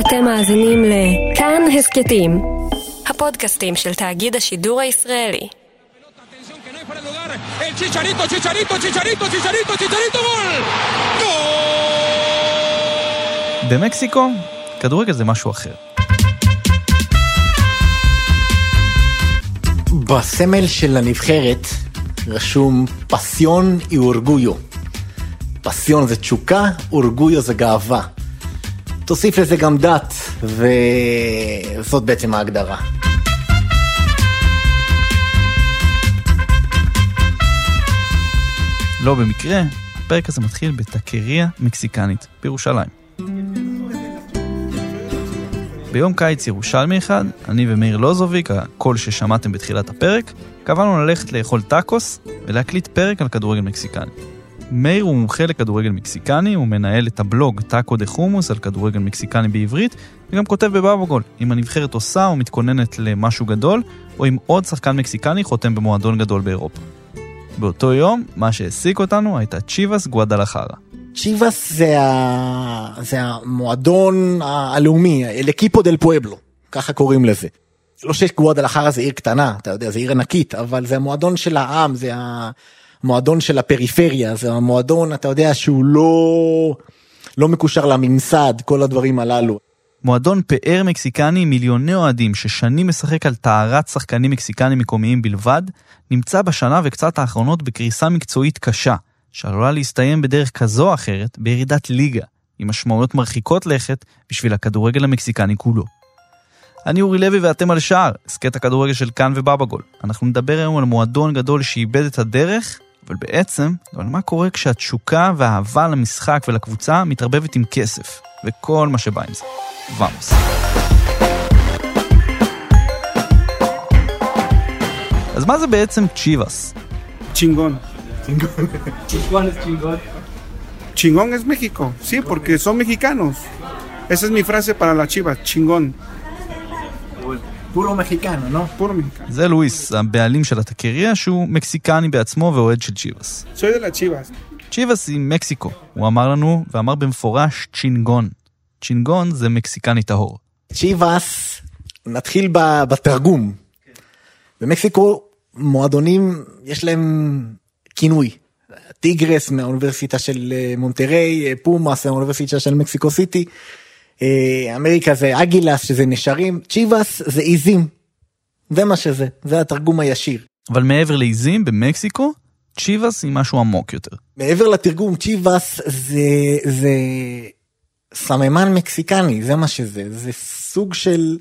אתם מאזינים לכאן הסכתים, הפודקאסטים של תאגיד השידור הישראלי. במקסיקו, כדורגל זה משהו אחר. בסמל של הנבחרת רשום פסיון אי אורגויו. פסיון זה תשוקה, אורגויו זה גאווה. תוסיף לזה גם דת, וזאת בעצם ההגדרה. לא במקרה, הפרק הזה מתחיל בטקריה מקסיקנית בירושלים. ביום קיץ ירושלמי אחד, אני ומאיר לוזוביק, הקול ששמעתם בתחילת הפרק, קבענו ללכת לאכול טאקוס ולהקליט פרק על כדורגל מקסיקני. מאיר הוא מומחה לכדורגל מקסיקני, הוא מנהל את הבלוג טאקו דה חומוס על כדורגל מקסיקני בעברית, וגם כותב בבאבוגול, אם הנבחרת עושה או מתכוננת למשהו גדול, או אם עוד שחקן מקסיקני חותם במועדון גדול באירופה. באותו יום, מה שהעסיק אותנו הייתה צ'יבאס גואדלחרה. צ'יבאס זה, ה... זה המועדון הלאומי, אל דל פואבלו, ככה קוראים לזה. לא שגואדלחרה זה עיר קטנה, אתה יודע, זה עיר ענקית, אבל זה המועדון של העם, זה המועדון של הפריפריה, זה המועדון, אתה יודע, שהוא לא, לא מקושר לממסד, כל הדברים הללו. מועדון פאר מקסיקני עם מיליוני אוהדים ששנים משחק על טהרת שחקנים מקסיקנים מקומיים בלבד, נמצא בשנה וקצת האחרונות בקריסה מקצועית קשה, שעלולה להסתיים בדרך כזו או אחרת בירידת ליגה, עם משמעויות מרחיקות לכת בשביל הכדורגל המקסיקני כולו. אני אורי לוי ואתם על שער, הסכת הכדורגל של כאן ובבגול. אנחנו נדבר היום על מועדון גדול שאיבד את הדרך, אבל בעצם על מה קורה כשהתשוקה והאהבה למשחק ולקבוצה מתערבבת עם כסף, וכל מה שבא עם זה. ואמוס. אז מה זה בעצם צ'יבאס? Chingón. Chingón es México, sí, porque son mexicanos. Esa es mi frase para chingón. פורו מחיקנו, לא? Puro mexicano. זה לואיס, הבעלים של הטקריה, שהוא מקסיקני בעצמו ואוהד של צ'יבאס. Soy de las chivas. צ'יבאס היא מקסיקו, הוא אמר לנו, ואמר במפורש צ'ינגון. צ'ינגון זה מקסיקני טהור. צ'יבאס, נתחיל ב- בתרגום. במקסיקו מועדונים יש להם כינוי. טיגרס מהאוניברסיטה של אה, מונטריי, אה, פומאס מהאוניברסיטה של מקסיקו סיטי, אמריקה זה אגילס שזה נשרים, צ'יבאס זה עיזים. זה מה שזה, זה התרגום הישיר. אבל מעבר לעיזים, במקסיקו, צ'יבאס היא משהו עמוק יותר. מעבר לתרגום צ'יבאס זה זה סממן מקסיקני זה מה שזה זה סוג של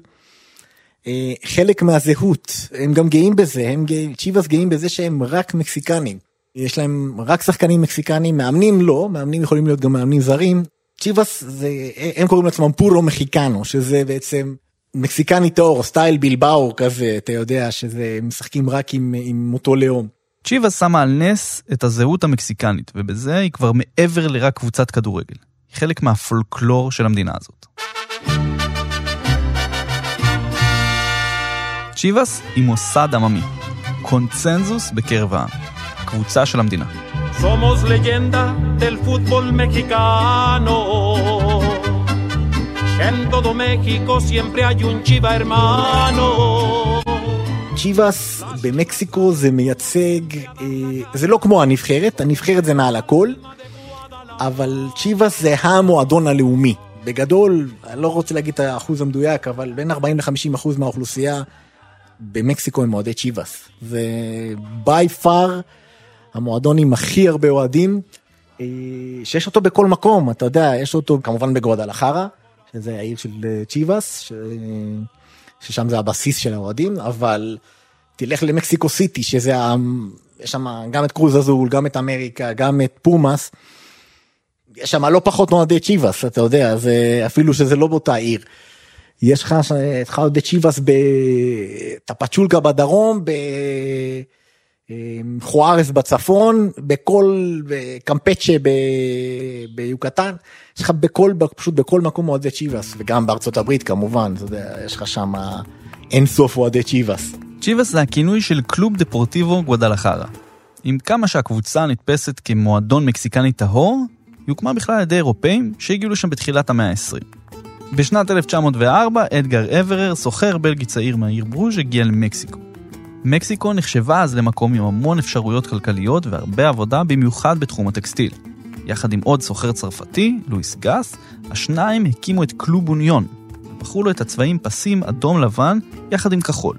אה, חלק מהזהות הם גם גאים בזה הם גאים, צ'יבאס גאים בזה שהם רק מקסיקנים יש להם רק שחקנים מקסיקנים מאמנים לא מאמנים יכולים להיות גם מאמנים זרים צ'יבאס זה הם קוראים לעצמם פורו מחיקנו שזה בעצם מקסיקני טהור סטייל בלבאו כזה אתה יודע שזה משחקים רק עם, עם אותו לאום. צ'יבאס שמה על נס את הזהות המקסיקנית, ובזה היא כבר מעבר לרק קבוצת כדורגל. היא חלק מהפולקלור של המדינה הזאת. צ'יבאס היא מוסד עממי, קונצנזוס בקרב העם, קבוצה של המדינה. Somos leyenda del fútbol mexicano. En todo México siempre hay un chiva hermano. צ'יבאס במקסיקו זה מייצג, זה לא כמו הנבחרת, הנבחרת זה מעל הכל, אבל צ'יבאס זה המועדון הלאומי. בגדול, אני לא רוצה להגיד את האחוז המדויק, אבל בין 40 ל-50 אחוז מהאוכלוסייה במקסיקו הם אוהדי צ'יבאס. זה by far המועדון עם הכי הרבה אוהדים, אה, שיש אותו בכל מקום, אתה יודע, יש אותו כמובן בגואדלחרה, שזה העיר של אה, צ'יבאס, ש... ששם זה הבסיס של האוהדים, אבל תלך למקסיקו סיטי, שזה, ה... יש שם גם את קרוז אזול, גם את אמריקה, גם את פומאס, יש שם לא פחות אוהדי צ'יבאס, אתה יודע, זה, אפילו שזה לא באותה עיר. יש לך את אוהדי צ'יבאס בטפצ'ולקה בדרום, בחוארס בצפון, בכל, בקמפצ'ה ב- ביוקטן, יש לך בכל, פשוט בכל מקום אוהדי צ'יבאס, וגם בארצות הברית כמובן, אתה יודע, יש לך שם אין סוף אוהדי צ'יבאס. צ'יבאס זה הכינוי של קלוב דפורטיבו גואדלחרה. עם כמה שהקבוצה נתפסת כמועדון מקסיקני טהור, היא הוקמה בכלל על ידי אירופאים שהגיעו לשם בתחילת המאה ה-20. בשנת 1904 אדגר אברר, סוחר בלגי צעיר מהעיר ברוז', הגיע למקסיקו. מקסיקו נחשבה אז למקום עם המון אפשרויות כלכליות והרבה עבודה, במיוחד בתחום הטקסטיל. יחד עם עוד סוחר צרפתי, לואיס גס, השניים הקימו את קלוב אוניון, ובחרו לו את הצבעים פסים אדום לבן יחד עם כחול.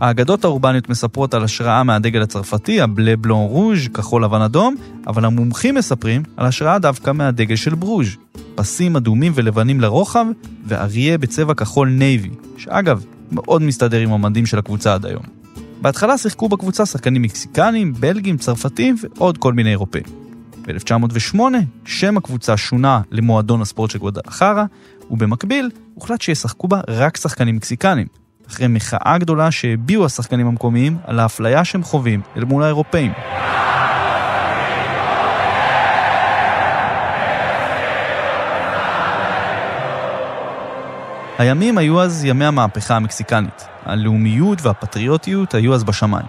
האגדות האורבניות מספרות על השראה מהדגל הצרפתי, ה bleu blanc rouge, כחול לבן אדום, אבל המומחים מספרים על השראה דווקא מהדגל של ברוז', פסים אדומים ולבנים לרוחב, ואריה בצבע כחול navy, שאגב, מאוד מסתדר עם המדים של הקבוצה עד היום. בהתחלה שיחקו בקבוצה שחקנים מקסיקנים, בלגים, צרפתים ועוד כל מיני אירופאים. ב-1908 שם הקבוצה שונה למועדון הספורט של גוודלחרה, ובמקביל הוחלט שישחקו בה רק שחקנים מקסיקנים, אחרי מחאה גדולה שהביעו השחקנים המקומיים על האפליה שהם חווים אל מול האירופאים. הימים היו אז ימי המהפכה המקסיקנית. הלאומיות והפטריוטיות היו אז בשמיים.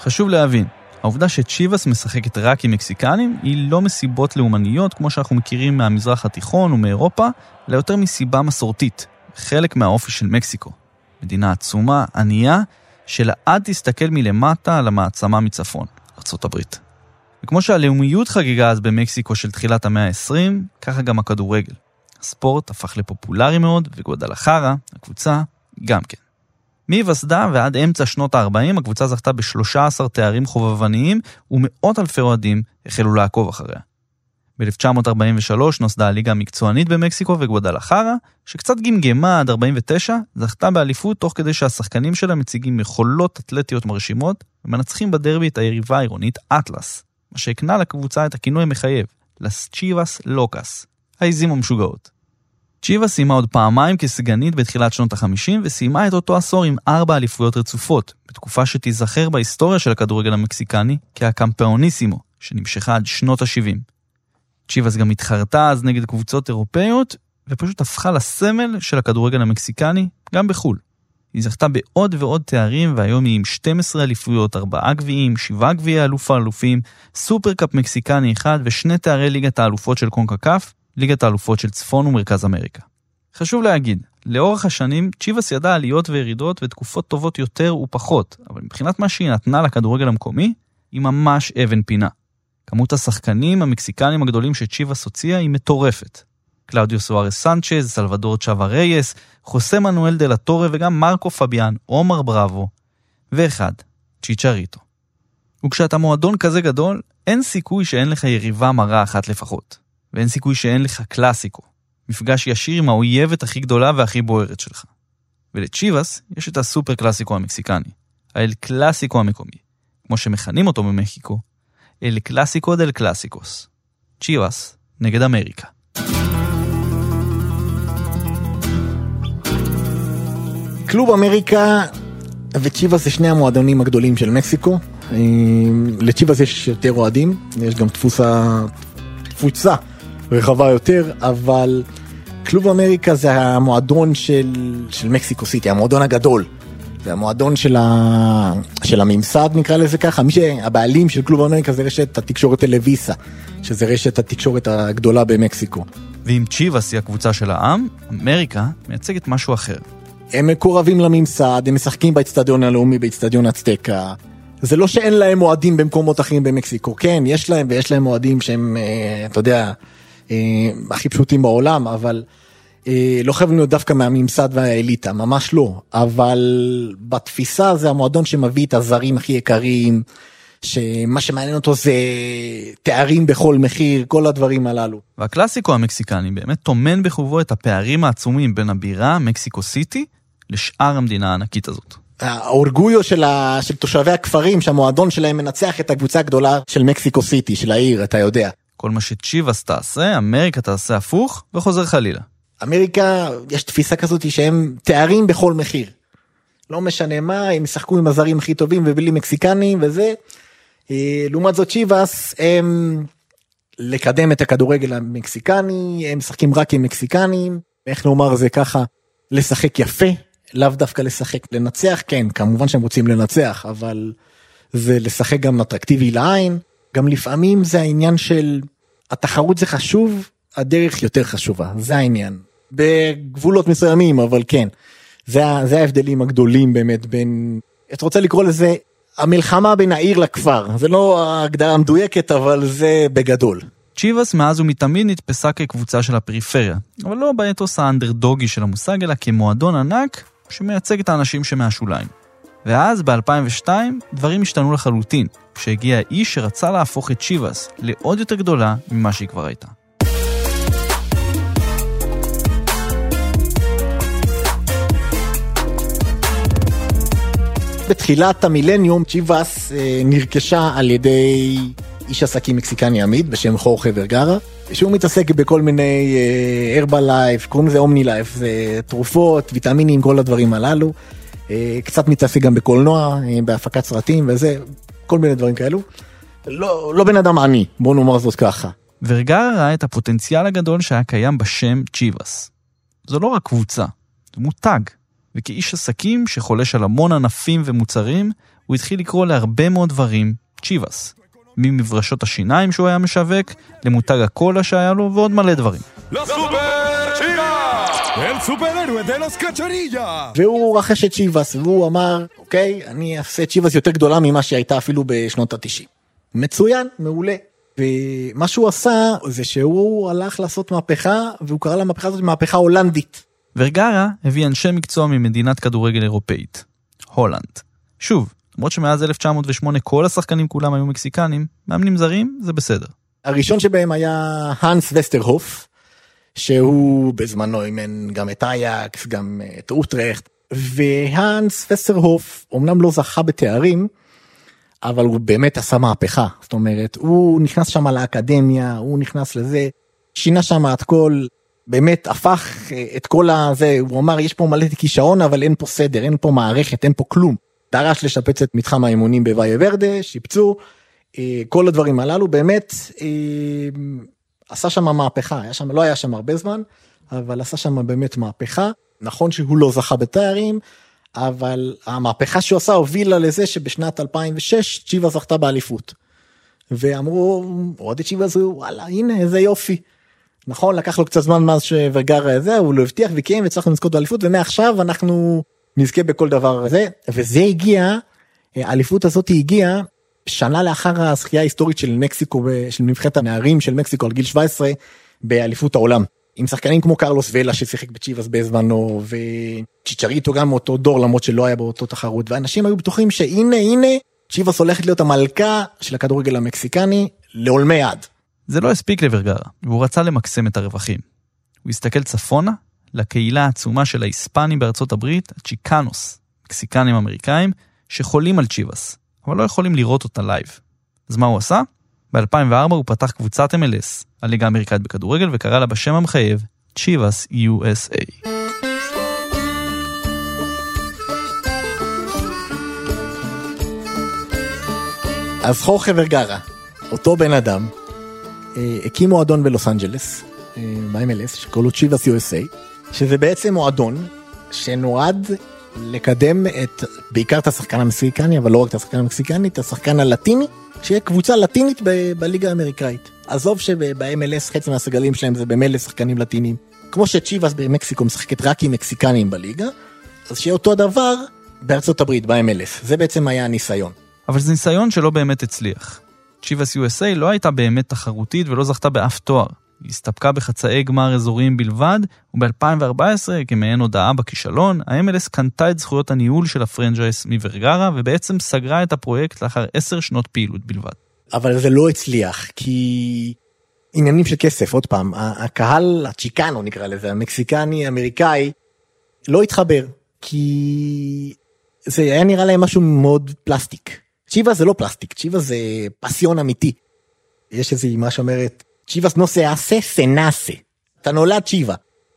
חשוב להבין, העובדה שצ'יבאס משחקת רק עם מקסיקנים היא לא מסיבות לאומניות כמו שאנחנו מכירים מהמזרח התיכון ומאירופה, אלא יותר מסיבה מסורתית, חלק מהאופי של מקסיקו. מדינה עצומה, ענייה, שלעד תסתכל מלמטה על המעצמה מצפון, ארצות הברית. וכמו שהלאומיות חגיגה אז במקסיקו של תחילת המאה ה-20, ככה גם הכדורגל. הספורט הפך לפופולרי מאוד, וגואדלחרה, הקבוצה, גם כן. מהיווסדה ועד אמצע שנות ה-40 הקבוצה זכתה ב-13 תארים חובבניים ומאות אלפי אוהדים החלו לעקוב אחריה. ב-1943 נוסדה הליגה המקצוענית במקסיקו וגוודלחרה, שקצת גמגמה עד 49, זכתה באליפות תוך כדי שהשחקנים שלה מציגים יכולות אתלטיות מרשימות ומנצחים בדרבי את היריבה העירונית אטלס, מה שהקנה לקבוצה את הכינוי המחייב, לס צ'יבאס לוקאס, העיזים המשוגעות. צ'יבה סיימה עוד פעמיים כסגנית בתחילת שנות ה-50 וסיימה את אותו עשור עם ארבע אליפויות רצופות, בתקופה שתיזכר בהיסטוריה של הכדורגל המקסיקני כהקמפאוניסימו, שנמשכה עד שנות ה-70. צ'יבאס גם התחרתה אז נגד קבוצות אירופאיות, ופשוט הפכה לסמל של הכדורגל המקסיקני, גם בחו"ל. היא זכתה בעוד ועוד תארים, והיום היא עם 12 אליפויות, 4 גביעים, 7 גביעי אלוף האלופים, סופרקאפ מקסיקני אחד ושני תארי ליגת האלופות של קונקקף, ליגת האלופות של צפון ומרכז אמריקה. חשוב להגיד, לאורך השנים צ'יבאס ידעה עליות וירידות ותקופות טובות יותר ופחות, אבל מבחינת מה שהיא נתנה לכדורגל המקומי, היא ממש אבן פינה. כמות השחקנים המקסיקנים הגדולים שצ'יבאס הוציאה היא מטורפת. קלאודיו סוארס סנצ'ז, סלבדור צ'אבה רייס, חוסה מנואל דה לטורה וגם מרקו פביאן, עומר בראבו, ואחד, צ'יצ'ריטו. וכשאתה מועדון כזה גדול, אין סיכוי שאין לך יריבה מרה אחת לפחות. ואין סיכוי שאין לך קלאסיקו, מפגש ישיר עם האויבת הכי גדולה והכי בוערת שלך. ולצ'יבאס יש את הסופר קלאסיקו המקסיקני, האל קלאסיקו המקומי, כמו שמכנים אותו במקסיקו, אל קלאסיקו דל קלאסיקוס. צ'יבאס נגד אמריקה. קלוב אמריקה וצ'יבאס זה שני המועדונים הגדולים של מקסיקו. לצ'יבאס יש יותר אוהדים, יש גם תפוסה, תפוצה רחבה יותר, אבל קלוב אמריקה זה המועדון של, של מקסיקו סיטי, המועדון הגדול. זה המועדון של, ה... של הממסד נקרא לזה ככה, מי שהבעלים של קלוב אמריקה זה רשת התקשורת טלוויסה, שזה רשת התקשורת הגדולה במקסיקו. ואם צ'יבאס היא הקבוצה של העם, אמריקה מייצגת משהו אחר. הם מקורבים לממסד, הם משחקים באצטדיון הלאומי, באצטדיון אצטקה. זה לא שאין להם אוהדים במקומות אחרים במקסיקו, כן, יש להם ויש להם אוהדים שהם, אה, אתה יודע, הכי פשוטים בעולם, אבל אה, לא חייבים להיות דווקא מהממסד והאליטה, ממש לא. אבל בתפיסה זה המועדון שמביא את הזרים הכי יקרים, שמה שמעניין אותו זה תארים בכל מחיר, כל הדברים הללו. והקלאסיקו המקסיקני באמת טומן בחובו את הפערים העצומים בין הבירה, מקסיקו סיטי, לשאר המדינה הענקית הזאת. האורגויו של, ה... של תושבי הכפרים שהמועדון שלהם מנצח את הקבוצה הגדולה של מקסיקו סיטי, של העיר, אתה יודע. כל מה שצ'יבאס תעשה, אמריקה תעשה הפוך, וחוזר חלילה. אמריקה, יש תפיסה כזאת שהם תארים בכל מחיר. לא משנה מה, הם ישחקו עם הזרים הכי טובים ובלי מקסיקנים וזה. אה, לעומת זאת צ'יבאס הם לקדם את הכדורגל המקסיקני, הם משחקים רק עם מקסיקנים, איך נאמר זה ככה, לשחק יפה, לאו דווקא לשחק לנצח, כן, כמובן שהם רוצים לנצח, אבל זה לשחק גם אטרקטיבי לעין, גם לפעמים זה העניין של התחרות זה חשוב, הדרך יותר חשובה, זה העניין. בגבולות מסוימים, אבל כן. זה, זה ההבדלים הגדולים באמת בין, אתה רוצה לקרוא לזה המלחמה בין העיר לכפר. זה לא ההגדרה המדויקת, אבל זה בגדול. צ'יבאס מאז ומתמיד נתפסה כקבוצה של הפריפריה, אבל לא באתוס האנדרדוגי של המושג, אלא כמועדון ענק שמייצג את האנשים שמהשוליים. ואז, ב-2002, דברים השתנו לחלוטין, כשהגיע האיש שרצה להפוך את צ'יבאס לעוד יותר גדולה ממה שהיא כבר הייתה. בתחילת המילניום צ'יבאס אה, נרכשה על ידי איש עסקים מקסיקני עמיד בשם חורכה ורגרה, שהוא מתעסק בכל מיני הרבה לייף, קוראים לזה אומני לייף, זה תרופות, ויטמינים, כל הדברים הללו. אה, קצת מתעסק גם בקולנוע, אה, בהפקת סרטים וזה, כל מיני דברים כאלו. לא, לא בן אדם עני, בוא נאמר זאת ככה. ורגרה ראה את הפוטנציאל הגדול שהיה קיים בשם צ'יבאס. זו לא רק קבוצה, זה מותג. וכאיש עסקים שחולש על המון ענפים ומוצרים, הוא התחיל לקרוא להרבה מאוד דברים צ'יבאס. ממברשות השיניים שהוא היה משווק, למותג הקולה שהיה לו, ועוד מלא דברים. ¡Los Super Chivas! ¡El superhéroe de los cacharilla! והוא רכש את צ'יבאס, והוא אמר, אוקיי, אני אעשה את צ'יבאס יותר גדולה ממה שהיא הייתה אפילו בשנות ה-90. מצוין, מעולה. ומה שהוא עשה זה שהוא הלך לעשות מהפכה, והוא קרא למהפכה הזאת מהפכה הולנדית. ורגרה הביא אנשי מקצוע ממדינת כדורגל אירופאית, הולנד. שוב, למרות שמאז 1908 כל השחקנים כולם היו מקסיקנים, מאמנים זרים זה בסדר. הראשון שבהם היה האנס וסטרהוף, שהוא בזמנו אימן גם את אייקס, גם את אוטרכט, והאנס וסטרהוף אמנם לא זכה בתארים, אבל הוא באמת עשה מהפכה, זאת אומרת, הוא נכנס שם לאקדמיה, הוא נכנס לזה, שינה שם את כל, באמת הפך אה, את כל הזה, הוא אמר יש פה מלא כישרון אבל אין פה סדר, אין פה מערכת, אין פה כלום. דרש לשפץ את מתחם האימונים בוויה ורדה, שיפצו, אה, כל הדברים הללו, באמת אה, עשה שם מהפכה, היה שם, לא היה שם הרבה זמן, אבל עשה שם באמת מהפכה. נכון שהוא לא זכה בתארים, אבל המהפכה שהוא עשה הובילה לזה שבשנת 2006 צ'יבה זכתה באליפות. ואמרו, אוהדי צ'יבה זה וואלה הנה איזה יופי. נכון לקח לו קצת זמן מאז שווגר זה הוא לא הבטיח וקיים והצלחנו לזכות באליפות ומעכשיו אנחנו נזכה בכל דבר הזה וזה הגיע האליפות הזאת הגיעה שנה לאחר הזכייה ההיסטורית של מקסיקו של נבחרת הנערים של מקסיקו על גיל 17 באליפות העולם. עם שחקנים כמו קרלוס ולה ששיחק בצ'יבאס בזמנו וצ'יצ'ריטו גם מאותו דור למרות שלא היה באותו תחרות ואנשים היו בטוחים שהנה הנה צ'יבאס הולכת להיות המלכה של הכדורגל המקסיקני לעולמי עד. זה לא הספיק לורגרה, והוא רצה למקסם את הרווחים. הוא הסתכל צפונה לקהילה העצומה של ההיספנים בארצות הברית, הצ'יקנוס, מקסיקנים אמריקאים, שחולים על צ'יבאס, אבל לא יכולים לראות אותה live. אז מה הוא עשה? ב-2004 הוא פתח קבוצת MLS, הליגה האמריקאית בכדורגל, וקרא לה בשם המחייב צ'יבאס USA. אז חורכה ורגרה, אותו בן אדם, אה, הקים מועדון בלוס אנג'לס, אה, ב-MLS, שקוראים לו צ'יבאס USA, שזה בעצם מועדון שנועד לקדם את, בעיקר את השחקן המקסיקני, אבל לא רק את השחקן המקסיקני, את השחקן הלטיני, שיהיה קבוצה לטינית ב- בליגה האמריקאית. עזוב שב-MLS חצי מהסגלים שלהם זה במילא שחקנים לטינים. כמו שצ'יבאס במקסיקו משחקת רק עם מקסיקנים בליגה, אז שיהיה אותו דבר בארצות הברית, ב-MLS. זה בעצם היה הניסיון. אבל זה ניסיון שלא באמת הצליח. צ'יבאס USA לא הייתה באמת תחרותית ולא זכתה באף תואר. היא הסתפקה בחצאי גמר אזוריים בלבד, וב-2014, כמעין הודעה בכישלון, ה-MLS קנתה את זכויות הניהול של ה franchise מורגרה, ובעצם סגרה את הפרויקט לאחר עשר שנות פעילות בלבד. אבל זה לא הצליח, כי עניינים של כסף, עוד פעם, הקהל הצ'יקנו נקרא לזה, המקסיקני, אמריקאי, לא התחבר, כי זה היה נראה להם משהו מאוד פלסטיק. צ'יבה זה לא פלסטיק, צ'יבה זה pasión אמיתי. יש איזה אמרה שאומרת, Chivas no se hace, se nace. אתה נולד צ'יבה.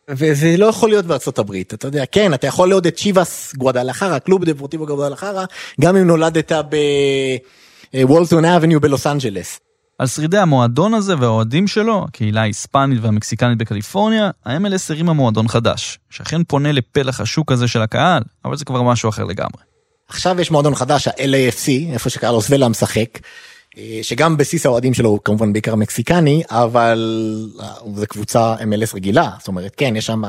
וזה לא יכול להיות בארצות הברית, אתה יודע, כן, אתה יכול לאהוד את צ'יבאס גואדלחרה, קלוב דפורטיבו גואדלחרה, גם אם נולדת בוולטון אבניו בלוס אנג'לס. על שרידי המועדון הזה והאוהדים שלו, הקהילה ההיספנית והמקסיקנית בקליפורניה, ה-MLS הרימה מועדון חדש, שאכן פונה לפלח השוק הזה של הקהל, אבל זה כבר משהו אחר לגמרי. עכשיו יש מועדון חדש, ה-LAFC, איפה שקרלוס ולה משחק, אה, שגם בסיס האוהדים שלו הוא כמובן בעיקר מקסיקני, אבל אה, זה קבוצה MLS רגילה, זאת אומרת, כן, יש שם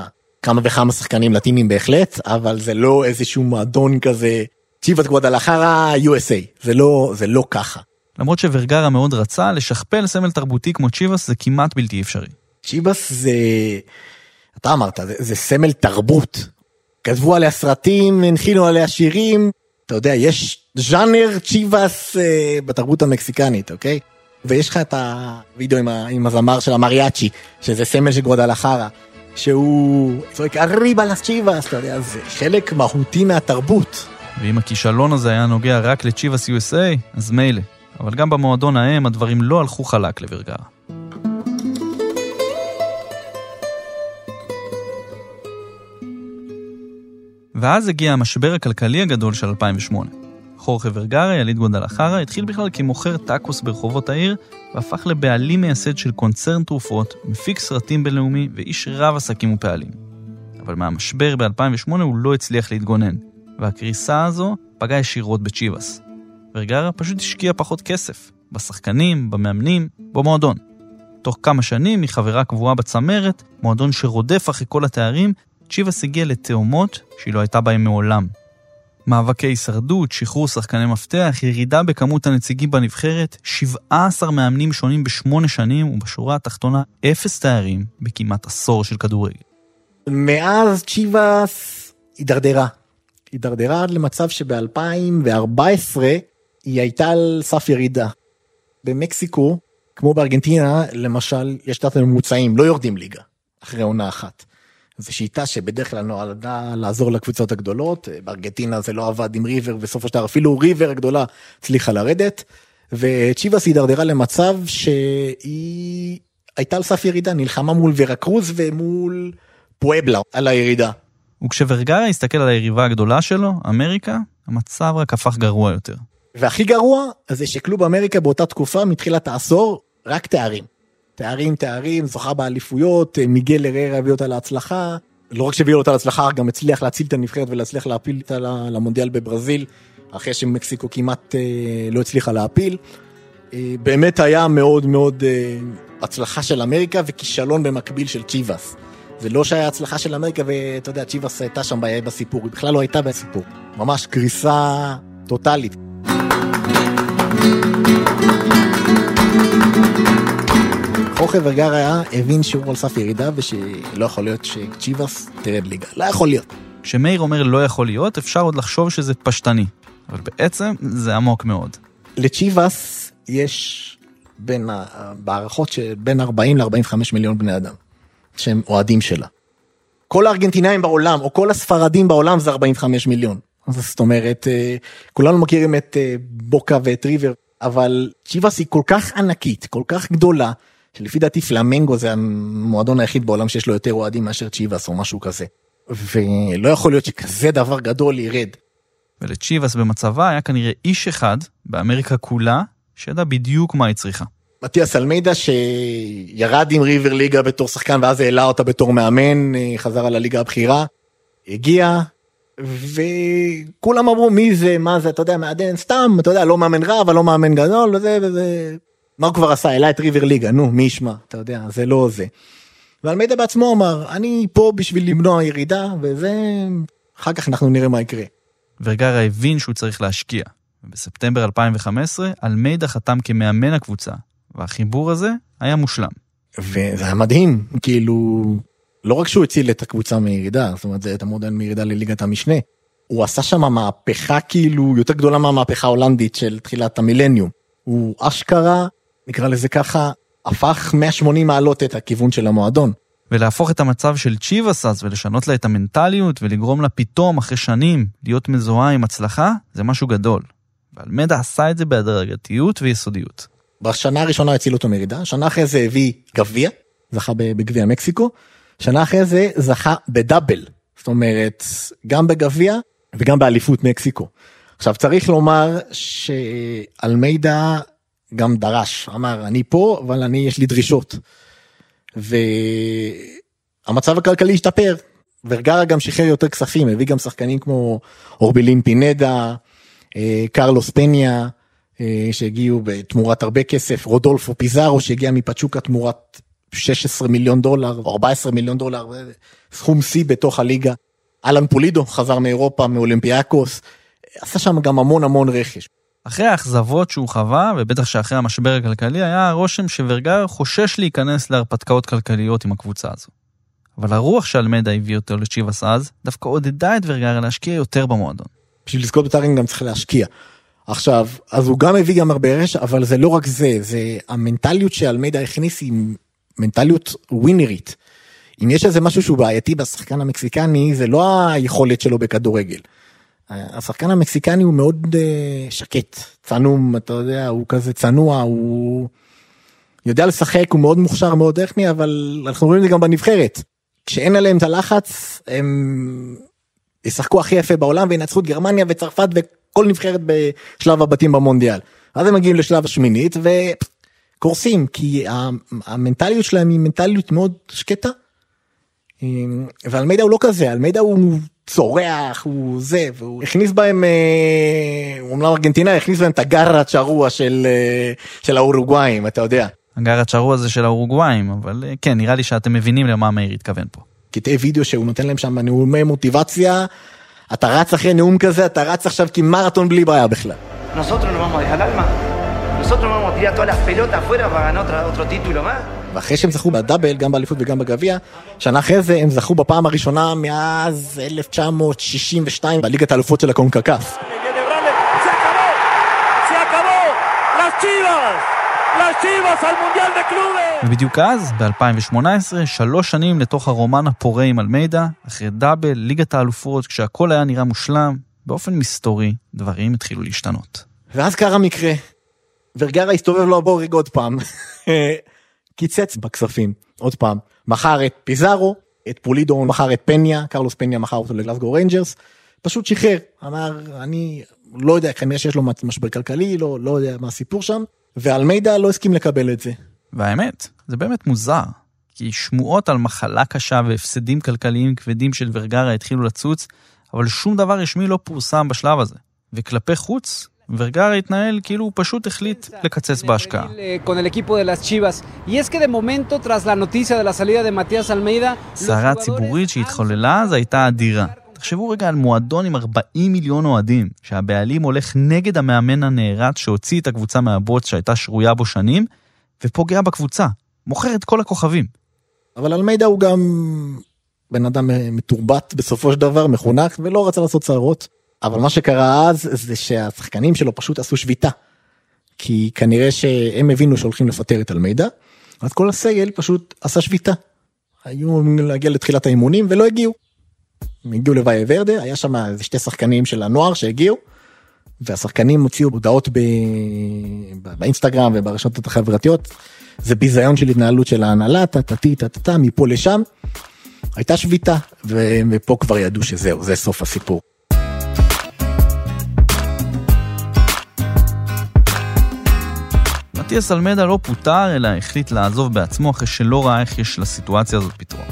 כמה וכמה שחקנים לטינים בהחלט, אבל זה לא איזשהו מועדון כזה, צ'יבאס גואדלחרה USA, זה לא, זה לא ככה. למרות שורגרה מאוד רצה, לשכפל סמל תרבותי כמו צ'יבאס זה כמעט בלתי אפשרי. צ'יבאס זה, אתה אמרת, זה, זה סמל תרבות. כתבו עליה סרטים, הנחילו עליה שירים, אתה יודע, יש ז'אנר צ'יבאס אה, בתרבות המקסיקנית, אוקיי? ויש לך את הווידאו עם, עם הזמר של המריאצ'י, שזה סמל של גואדלחרה, שהוא צועק אריבה לס צ'יבאס, אתה יודע, זה חלק מהותי מהתרבות. ואם הכישלון הזה היה נוגע רק לצ'יבאס USA, אז מילא. אבל גם במועדון ההם הדברים לא הלכו חלק לורגרה. ואז הגיע המשבר הכלכלי הגדול של 2008. חורכה ורגרה, יליד גונדלחרה, התחיל בכלל כמוכר טאקוס ברחובות העיר, והפך לבעלים מייסד של קונצרן תרופות, מפיק סרטים בינלאומי ואיש רב עסקים ופעלים. אבל מהמשבר ב-2008 הוא לא הצליח להתגונן, והקריסה הזו פגעה ישירות בצ'יבאס. ורגרה פשוט השקיע פחות כסף, בשחקנים, במאמנים, במועדון. תוך כמה שנים, מחברה קבועה בצמרת, מועדון שרודף אחרי כל התארים, צ'יבאס הגיע לתאומות שהיא לא הייתה בהם מעולם. מאבקי הישרדות, שחרור שחקני מפתח, ירידה בכמות הנציגים בנבחרת, 17 מאמנים שונים בשמונה שנים, ובשורה התחתונה, אפס תארים בכמעט עשור של כדורגל. מאז צ'יבאס הידרדרה. הידרדרה עד למצב שב-2014 היא הייתה על סף ירידה. במקסיקו, כמו בארגנטינה, למשל, יש תת ממוצעים, לא יורדים ליגה, אחרי עונה אחת. זו שיטה שבדרך כלל נועדה לעזור לקבוצות הגדולות, בארגנטינה זה לא עבד עם ריבר, בסופו של דבר אפילו ריבר הגדולה הצליחה לרדת, וצ'יבאס הידרדרה למצב שהיא הייתה על סף ירידה, נלחמה מול ורקרוז ומול פואבלה על הירידה. וכשורגרה הסתכל על היריבה הגדולה שלו, אמריקה, המצב רק הפך גרוע יותר. והכי גרוע זה שקלוב אמריקה באותה תקופה מתחילת העשור רק תארים. תארים תארים זוכה באליפויות מיגל הררה הביא אותה להצלחה לא רק שהביא אותה להצלחה גם הצליח להציל את הנבחרת ולהצליח להפיל אותה למונדיאל בברזיל אחרי שמקסיקו כמעט אה, לא הצליחה להפיל. אה, באמת היה מאוד מאוד אה, הצלחה של אמריקה וכישלון במקביל של צ'יבאס. זה לא שהיה הצלחה של אמריקה ואתה יודע צ'יבאס הייתה שם בסיפור היא בכלל לא הייתה בסיפור ממש קריסה טוטאלית. חוכר ורגרה הבין שהוא על סף ירידה ושלא יכול להיות שצ'יבאס תרד ליגה, לא יכול להיות. כשמאיר אומר לא יכול להיות, אפשר עוד לחשוב שזה פשטני, אבל בעצם זה עמוק מאוד. לצ'יבאס יש בין, בהערכות שבין 40 ל-45 מיליון בני אדם, שהם אוהדים שלה. כל הארגנטינאים בעולם, או כל הספרדים בעולם זה 45 מיליון. זאת אומרת, אה, כולנו מכירים את אה, בוקה ואת ריבר, אבל צ'יבאס היא כל כך ענקית, כל כך גדולה, שלפי דעתי פלמנגו זה המועדון היחיד בעולם שיש לו יותר אוהדים מאשר צ'יבאס או משהו כזה. ולא יכול להיות שכזה דבר גדול ירד. ולצ'יבאס במצבה היה כנראה איש אחד באמריקה כולה שידע בדיוק מה היא צריכה. מתיאס אלמידה שירד עם ריבר ליגה בתור שחקן ואז העלה אותה בתור מאמן, אה, חזר על הליגה הבכירה, הגיע וכולם אמרו מי זה מה זה אתה יודע מעדן סתם אתה יודע לא מאמן רע אבל לא מאמן גדול וזה וזה מה הוא כבר עשה העלה את ריבר ליגה נו מי ישמע אתה יודע זה לא זה. ואלמידה בעצמו אמר אני פה בשביל למנוע ירידה וזה אחר כך אנחנו נראה מה יקרה. ורגרה הבין שהוא צריך להשקיע. ובספטמבר 2015 אלמידה חתם כמאמן הקבוצה והחיבור הזה היה מושלם. וזה היה מדהים כאילו לא רק שהוא הציל את הקבוצה מירידה זאת אומרת זה את המודל מירידה לליגת המשנה. הוא עשה שם מהפכה כאילו יותר גדולה מהמהפכה ההולנדית של תחילת המילניום. הוא אשכרה נקרא לזה ככה הפך 180 מעלות את הכיוון של המועדון. ולהפוך את המצב של צ'יבאס אז ולשנות לה את המנטליות ולגרום לה פתאום אחרי שנים להיות מזוהה עם הצלחה זה משהו גדול. ואלמדה עשה את זה בהדרגתיות ויסודיות. בשנה הראשונה הציל אותו מירידה, שנה אחרי זה הביא גביע, זכה בגביע מקסיקו, שנה אחרי זה זכה בדאבל, זאת אומרת גם בגביע וגם באליפות מקסיקו. עכשיו צריך לומר שאלמידה גם דרש, אמר אני פה אבל אני יש לי דרישות. והמצב הכלכלי השתפר, ורגרה גם שחרר יותר כספים, הביא גם שחקנים כמו אורבלין פינדה, אה, קרלוס פניה, אה, שהגיעו בתמורת הרבה כסף, רודולפו פיזארו שהגיע מפצ'וקה תמורת 16 מיליון דולר, או 14 מיליון דולר, סכום שיא בתוך הליגה. אלן פולידו חזר מאירופה, מאולימפיאקוס, עשה שם גם המון המון רכש. אחרי האכזבות שהוא חווה, ובטח שאחרי המשבר הכלכלי, היה הרושם שורגר חושש להיכנס להרפתקאות כלכליות עם הקבוצה הזו. אבל הרוח שאלמדה הביא אותו לצ'יבס אז, דווקא עודדה את ורגר להשקיע יותר במועדון. בשביל לזכות בתארים גם צריך להשקיע. עכשיו, אז הוא גם הביא גם הרבה רכש, אבל זה לא רק זה, זה המנטליות שאלמדה הכניס היא מנטליות ווינרית. אם יש איזה משהו שהוא בעייתי בשחקן המקסיקני, זה לא היכולת שלו בכדורגל. השחקן המקסיקני הוא מאוד uh, שקט, צנום, אתה יודע, הוא כזה צנוע, הוא יודע לשחק, הוא מאוד מוכשר, מאוד טכני, אבל אנחנו רואים את זה גם בנבחרת. כשאין עליהם את הלחץ, הם ישחקו הכי יפה בעולם וינצחו את גרמניה וצרפת וכל נבחרת בשלב הבתים במונדיאל. אז הם מגיעים לשלב השמינית וקורסים, כי המנטליות שלהם היא מנטליות מאוד שקטה. ואלמידה הוא לא כזה, אלמידה הוא צורח, הוא זה, והוא הכניס בהם, אה, אומנם ארגנטינה הכניס בהם את הגארה צ'רוע של, אה, של האורוגוואים, אתה יודע. הגארה צ'רוע זה של האורוגוואים, אבל אה, כן, נראה לי שאתם מבינים למה מאיר התכוון פה. קטעי וידאו שהוא נותן להם שם נאומי מוטיבציה, אתה רץ אחרי נאום כזה, אתה רץ עכשיו כמרתון בלי בעיה בכלל. ואחרי שהם זכו בדאבל, גם באליפות וגם בגביע, שנה אחרי זה הם זכו בפעם הראשונה מאז 1962 בליגת האלופות של הקונקקף. ובדיוק אז, ב-2018, שלוש שנים לתוך הרומן הפורה עם אלמידה, אחרי דאבל, ליגת האלופות, כשהכל היה נראה מושלם, באופן מסתורי, דברים התחילו להשתנות. ואז קרה מקרה. ורגרה הסתובב לו הבורג עוד פעם. קיצץ בכספים, עוד פעם. מכר את פיזארו, את פולידו מכר את פניה, קרלוס פניה מכר אותו לגלסגו ריינג'רס. פשוט שחרר, אמר, אני לא יודע, כנראה שיש לו משבר כלכלי, לא, לא יודע מה הסיפור שם. ואלמידה לא הסכים לקבל את זה. והאמת, זה באמת מוזר. כי שמועות על מחלה קשה והפסדים כלכליים כבדים של ורגרה התחילו לצוץ, אבל שום דבר רשמי לא פורסם בשלב הזה. וכלפי חוץ, ורגרה התנהל כאילו הוא פשוט החליט לקצץ בהשקעה. סערה ציבורית שהתחוללה אז הייתה אדירה. תחשבו רגע על מועדון עם 40 מיליון אוהדים, שהבעלים הולך נגד המאמן הנערץ שהוציא את הקבוצה מהבוץ שהייתה שרויה בו שנים, ופוגע בקבוצה, מוכר את כל הכוכבים. אבל אלמידה הוא גם בן אדם מתורבת בסופו של דבר, מחונך, ולא רצה לעשות צערות. אבל מה שקרה אז זה שהשחקנים שלו פשוט עשו שביתה. כי כנראה שהם הבינו שהולכים לפטר את אלמידה, אז כל הסגל פשוט עשה שביתה. היו אמורים להגיע לתחילת האימונים ולא הגיעו. הם הגיעו לוואי ורדה, היה שם איזה שתי שחקנים של הנוער שהגיעו, והשחקנים הוציאו הודעות ב... באינסטגרם וברשתות החברתיות, זה ביזיון של התנהלות של ההנהלה, טה-טה-טה, מפה לשם. הייתה שביתה, ופה כבר ידעו שזהו, זה סוף הסיפור. מטיאס אלמדה לא פוטר, אלא החליט לעזוב בעצמו אחרי שלא ראה איך יש לסיטואציה הזאת פתרון.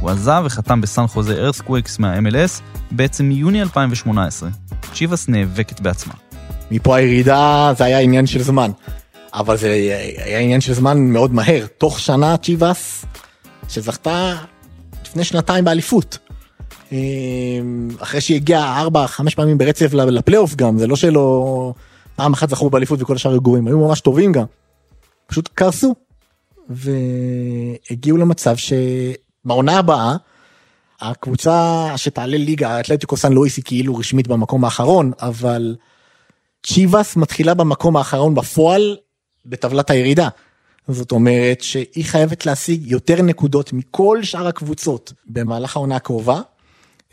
הוא עזב וחתם בסן חוזה ארסקוויקס מה-MLS בעצם מיוני 2018. צ'יבאס נאבקת בעצמה. מפה הירידה זה היה עניין של זמן, אבל זה היה עניין של זמן מאוד מהר. תוך שנה צ'יבאס, שזכתה לפני שנתיים באליפות. אמ, אחרי שהיא הגיעה ארבע, חמש פעמים ברצף לפלייאוף גם, זה לא שלא... פעם אחת זכו באליפות וכל השאר רגועים, היו ממש טובים גם. פשוט קרסו. והגיעו למצב ש... בעונה הבאה, הקבוצה שתעלה ליגה, אתלטיקו סן לואיס היא כאילו רשמית במקום האחרון, אבל צ'יבאס מתחילה במקום האחרון בפועל בטבלת הירידה. זאת אומרת שהיא חייבת להשיג יותר נקודות מכל שאר הקבוצות במהלך העונה הקרובה,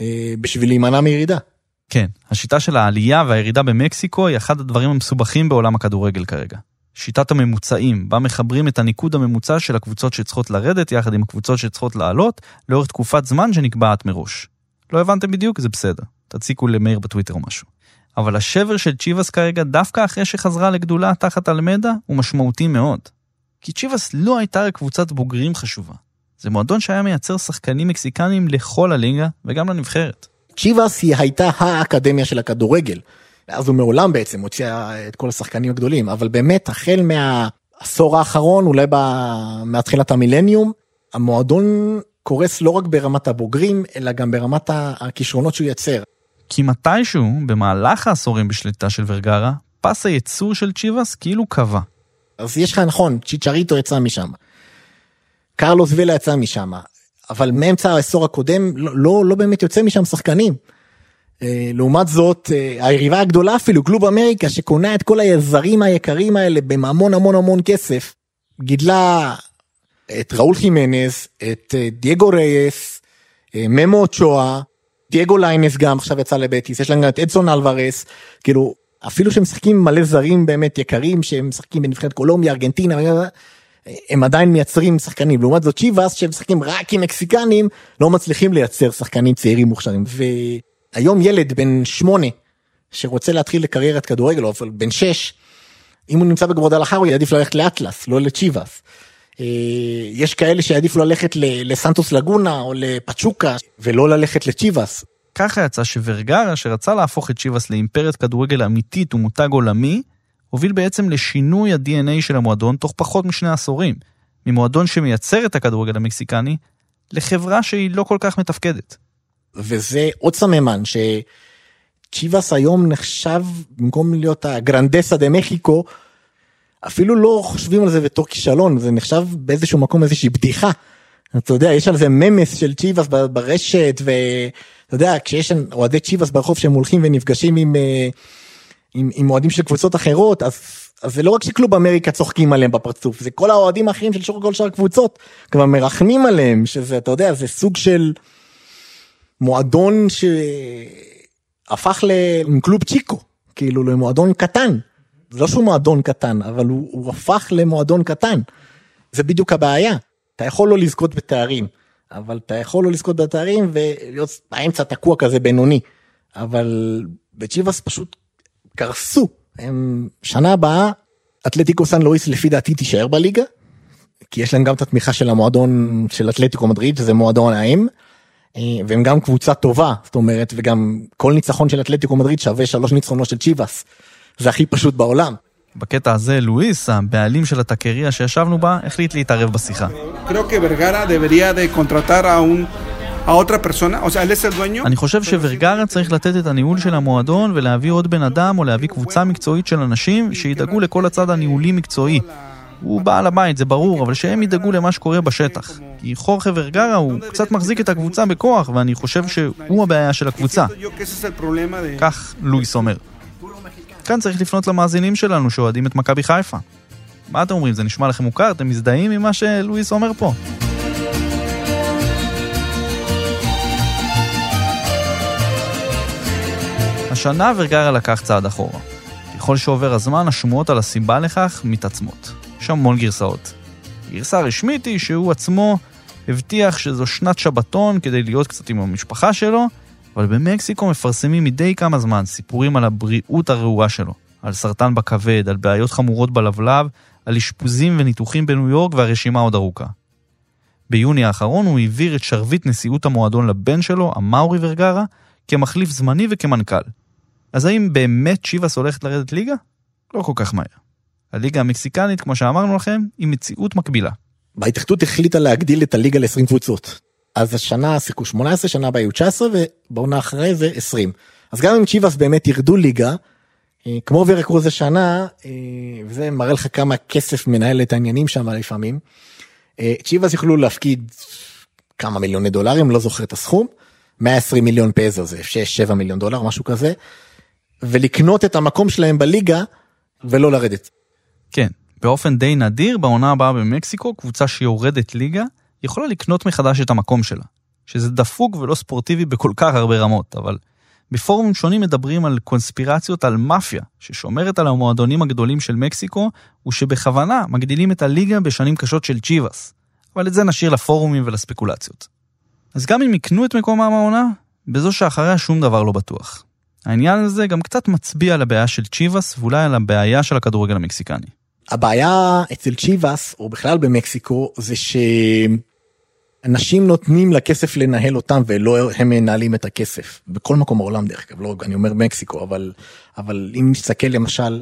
אה, בשביל להימנע מירידה. כן, השיטה של העלייה והירידה במקסיקו היא אחד הדברים המסובכים בעולם הכדורגל כרגע. שיטת הממוצעים, בה מחברים את הניקוד הממוצע של הקבוצות שצריכות לרדת יחד עם הקבוצות שצריכות לעלות, לאורך תקופת זמן שנקבעת מראש. לא הבנתם בדיוק? זה בסדר. תציקו למאיר בטוויטר או משהו. אבל השבר של צ'יבאס כרגע, דווקא אחרי שחזרה לגדולה תחת אלמדה, הוא משמעותי מאוד. כי צ'יבאס לא הייתה רק קבוצת בוגרים חשובה. זה מועדון שהיה מייצר שחקנים מקסיקנים לכל הליגה וגם לנבחרת. צ'יבאס היא הייתה האקדמיה של הכדורגל. אז הוא מעולם בעצם הוציא את כל השחקנים הגדולים, אבל באמת החל מהעשור האחרון, אולי מתחילת המילניום, המועדון קורס לא רק ברמת הבוגרים, אלא גם ברמת הכישרונות שהוא יצר. כי מתישהו, במהלך העשורים בשליטה של ורגרה, פס הייצור של צ'יבאס כאילו קבע. אז יש לך נכון, צ'יצ'ריטו יצא משם. קרלוס וילה יצא משם, אבל מאמצע העשור הקודם לא, לא, לא באמת יוצא משם שחקנים. אה, לעומת זאת, אה, היריבה הגדולה אפילו, קלוב אמריקה, שקונה את כל היזרים היקרים האלה בהמון המון המון כסף, גידלה את ראול חימנס, את אה, דייגו רייס, ממו אוצ'ואה, דייגו ליינס גם עכשיו יצא לבטיס, יש להם גם את אדסון אלוורס, כאילו, אפילו שהם משחקים מלא זרים באמת יקרים, שהם משחקים בנבחרת קולומביה, ארגנטינה, הם עדיין מייצרים שחקנים, לעומת זאת צ'יבאס שהם משחקים רק עם מקסיקנים, לא מצליחים לייצר שחקנים צעירים מוכשרים. והיום ילד בן שמונה, שרוצה להתחיל לקריירת כדורגל, או בן שש, אם הוא נמצא בגבורדלחר הוא יעדיף ללכת לאטלס, לא לצ'יבאס. אה, יש כאלה שיעדיפו ללכת לסנטוס לגונה או לפצ'וקה, ולא ללכת לצ'יבאס. ככה יצא שורגרה, שרצה להפוך את צ'יבאס לאימפריית כדורגל אמיתית ומותג עולמי, הוביל בעצם לשינוי ה-DNA של המועדון תוך פחות משני עשורים, ממועדון שמייצר את הכדורגל המקסיקני, לחברה שהיא לא כל כך מתפקדת. וזה עוד סממן שצ'יבאס היום נחשב, במקום להיות הגרנדסה דה מחיקו, אפילו לא חושבים על זה בתור כישלון, זה נחשב באיזשהו מקום איזושהי בדיחה. אתה יודע, יש על זה ממס של צ'יבאס ברשת, ואתה יודע, כשיש אוהדי צ'יבאס ברחוב שהם הולכים ונפגשים עם... Uh, עם, עם אוהדים של קבוצות אחרות, אז, אז זה לא רק שקלוב אמריקה צוחקים עליהם בפרצוף, זה כל האוהדים האחרים של שור כל שאר הקבוצות, כבר מרחמים עליהם, שזה, אתה יודע, זה סוג של מועדון שהפך לקלוב צ'יקו, כאילו למועדון קטן. זה לא שהוא מועדון קטן, אבל הוא, הוא הפך למועדון קטן. זה בדיוק הבעיה. אתה יכול לא לזכות בתארים, אבל אתה יכול לא לזכות בתארים ולהיות באמצע תקוע כזה בינוני. אבל בצ'יבאס פשוט קרסו. הם שנה הבאה אתלטיקו סן לואיס לפי דעתי תישאר בליגה. כי יש להם גם את התמיכה של המועדון של אתלטיקו מדריד שזה מועדון האם. אה, והם גם קבוצה טובה זאת אומרת וגם כל ניצחון של אתלטיקו מדריד שווה שלוש ניצחונות של צ'יבאס. זה הכי פשוט בעולם. בקטע הזה לואיס, הבעלים של הטקריה שישבנו בה, החליט להתערב בשיחה. אני חושב שורגרה צריך לתת את הניהול של המועדון ולהביא עוד בן אדם או להביא קבוצה מקצועית של אנשים שידאגו לכל הצד הניהולי מקצועי. הוא בעל הבית, זה ברור, אבל שהם ידאגו למה שקורה בשטח. כי חורכה ורגרה הוא קצת מחזיק את הקבוצה בכוח, ואני חושב שהוא הבעיה של הקבוצה. כך לואיס אומר. כאן צריך לפנות למאזינים שלנו שאוהדים את מכבי חיפה. מה אתם אומרים, זה נשמע לכם מוכר? אתם מזדהים עם מה שלואיס אומר פה? השנה ורגרה לקח צעד אחורה. ככל שעובר הזמן, השמועות על הסיבה לכך מתעצמות. יש המון גרסאות. גרסה רשמית היא שהוא עצמו הבטיח שזו שנת שבתון כדי להיות קצת עם המשפחה שלו, אבל במקסיקו מפרסמים מדי כמה זמן סיפורים על הבריאות הרעועה שלו, על סרטן בכבד, על בעיות חמורות בלבלב, על אשפוזים וניתוחים בניו יורק והרשימה עוד ארוכה. ביוני האחרון הוא העביר את שרביט נשיאות המועדון לבן שלו, המאורי ורגרה, כמחליף זמני וכמנכ"ל. אז האם באמת צ'יבאס הולכת לרדת ליגה? לא כל כך מהר. הליגה המקסיקנית, כמו שאמרנו לכם, היא מציאות מקבילה. בהתאחדות החליטה להגדיל את הליגה ל-20 קבוצות. אז השנה שיחקו 18, שנה הבאה היו 19 ובעונה אחרי זה 20. אז גם אם צ'יבאס באמת ירדו ליגה, אה, כמו ורקרוז השנה, אה, וזה מראה לך כמה כסף מנהל את העניינים שם לפעמים, אה, צ'יבאס יוכלו להפקיד כמה מיליוני דולרים, לא זוכר את הסכום, 120 מיליון פזו זה 6-7 מיליון דולר, משהו כזה, ולקנות את המקום שלהם בליגה ולא לרדת. כן, באופן די נדיר, בעונה הבאה במקסיקו, קבוצה שיורדת ליגה, יכולה לקנות מחדש את המקום שלה. שזה דפוק ולא ספורטיבי בכל כך הרבה רמות, אבל בפורומים שונים מדברים על קונספירציות על מאפיה, ששומרת על המועדונים הגדולים של מקסיקו, ושבכוונה מגדילים את הליגה בשנים קשות של צ'יבאס. אבל את זה נשאיר לפורומים ולספקולציות. אז גם אם יקנו את מקומם העונה, בזו שאחריה שום דבר לא בטוח. העניין הזה גם קצת מצביע על הבעיה של צ'יבאס ואולי על הבעיה של הכדורגל המקסיקני. הבעיה אצל צ'יבאס או בכלל במקסיקו זה שהם אנשים נותנים לכסף לנהל אותם ולא הם מנהלים את הכסף בכל מקום בעולם דרך אגב לא אני אומר מקסיקו אבל אבל אם נסתכל למשל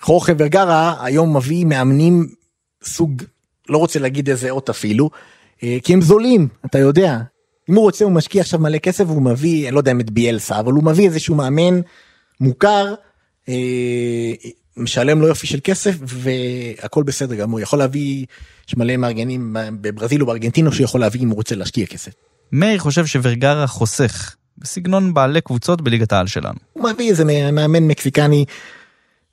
חורכה ורגרה היום מביא מאמנים סוג לא רוצה להגיד איזה אות אפילו אה, כי הם זולים אתה יודע אם הוא רוצה הוא משקיע עכשיו מלא כסף הוא מביא אני לא יודע אם את ביאלסה אבל הוא מביא איזשהו מאמן מוכר. אה, משלם לו יופי של כסף והכל בסדר גמור יכול להביא יש מלא מארגנים בברזיל או בארגנטינו שיכול להביא אם הוא רוצה להשקיע כסף. מאיר חושב שורגרה חוסך, בסגנון בעלי קבוצות בליגת העל שלנו. הוא מביא איזה מאמן מקסיקני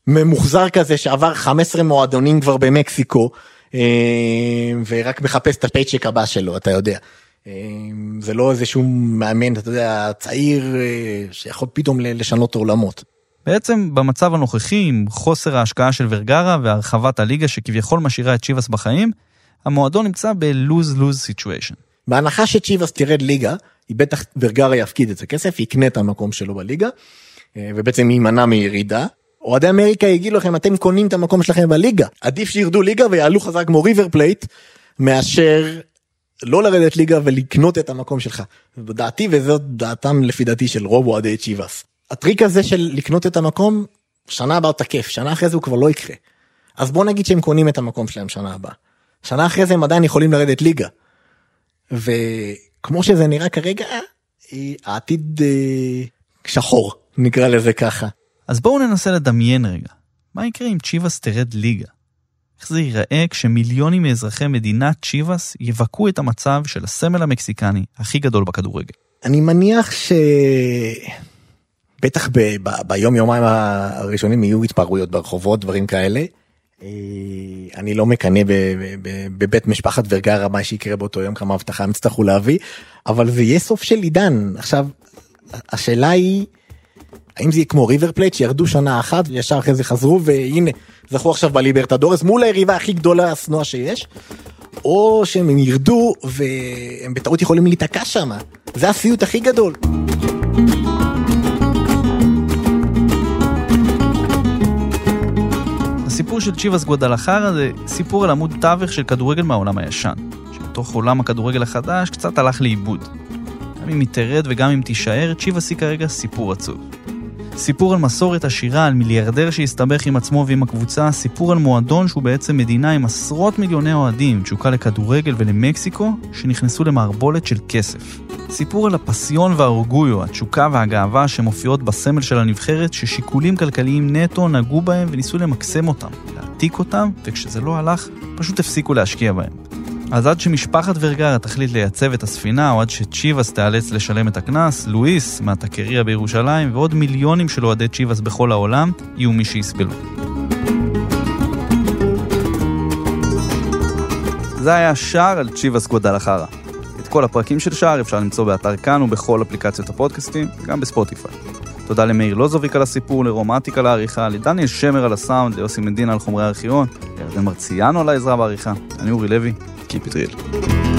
ממוחזר כזה שעבר 15 מועדונים כבר במקסיקו אה, ורק מחפש את הפייצ'ק הבא שלו אתה יודע. אה, זה לא איזה שהוא מאמן אתה יודע צעיר אה, שיכול פתאום לשנות עולמות. בעצם במצב הנוכחי, עם חוסר ההשקעה של ורגרה והרחבת הליגה שכביכול משאירה את צ'יבאס בחיים, המועדון נמצא ב-lose-lose situation. בהנחה שצ'יבאס תרד ליגה, היא בטח ורגרה יפקיד את הכסף, יקנה את המקום שלו בליגה, אה, ובעצם יימנע מירידה. אוהדי אמריקה יגידו לכם אתם קונים את המקום שלכם בליגה עדיף שירדו ליגה ויעלו חזק כמו ריבר פלייט מאשר לא לרדת ליגה ולקנות את המקום שלך. דעתי וזאת דעתם לפי דעתי של רוב אוהדי צ'יבאס. הטריק הזה של לקנות את המקום שנה הבאה תקף שנה אחרי זה הוא כבר לא יקרה. אז בוא נגיד שהם קונים את המקום שלהם שנה הבאה. שנה אחרי זה הם עדיין יכולים לרדת ליגה. וכמו שזה נראה כרגע העתיד אה, שחור נקרא לזה ככה. אז בואו ננסה לדמיין רגע מה יקרה אם צ'יבאס תרד ליגה. איך זה ייראה כשמיליונים מאזרחי מדינת צ'יבאס יבקעו את המצב של הסמל המקסיקני הכי גדול בכדורגל. אני מניח ש... בטח ב, ב, ביום יומיים הראשונים יהיו התפרעויות ברחובות דברים כאלה. אה, אני לא מקנא בבית משפחת ורגרה מה שיקרה באותו יום כמה הבטחה הם יצטרכו להביא אבל זה יהיה סוף של עידן עכשיו השאלה היא האם זה יהיה כמו ריבר פלייט שירדו שנה אחת וישר אחרי זה חזרו והנה זכו עכשיו בליברטדורס מול היריבה הכי גדולה השנואה שיש או שהם ירדו והם בטעות יכולים להיתקע שם זה הסיוט הכי גדול. הסיפור של צ'יבאס גואדלחרה זה סיפור על עמוד תווך של כדורגל מהעולם הישן, שבתוך עולם הכדורגל החדש קצת הלך לאיבוד. גם אם היא תרד וגם אם תישאר, צ'יבאס היא כרגע סיפור עצוב. סיפור על מסורת עשירה, על מיליארדר שהסתבך עם עצמו ועם הקבוצה, סיפור על מועדון שהוא בעצם מדינה עם עשרות מיליוני אוהדים, תשוקה לכדורגל ולמקסיקו, שנכנסו למערבולת של כסף. סיפור על הפסיון והאורגויו, התשוקה והגאווה שמופיעות בסמל של הנבחרת, ששיקולים כלכליים נטו נגעו בהם וניסו למקסם אותם, להעתיק אותם, וכשזה לא הלך, פשוט הפסיקו להשקיע בהם. אז עד שמשפחת ורגרה תחליט לייצב את הספינה, או עד שצ'יבאס תיאלץ לשלם את הקנס, לואיס מהטקריה בירושלים, ועוד מיליונים של אוהדי צ'יבאס בכל העולם, יהיו מי שיסבלו. זה היה שער על צ'יבאס גודלחרה. את כל הפרקים של שער אפשר למצוא באתר כאן ובכל אפליקציות הפודקאסטים, גם בספוטיפיי. תודה למאיר לוזוביק על הסיפור, לרומטיק על העריכה, לדניאל שמר על הסאונד, ליוסי מדינה על חומרי הארכיון, לירדן מרציאנו על העזרה בעריכה. אני אורי לוי, Keep it real.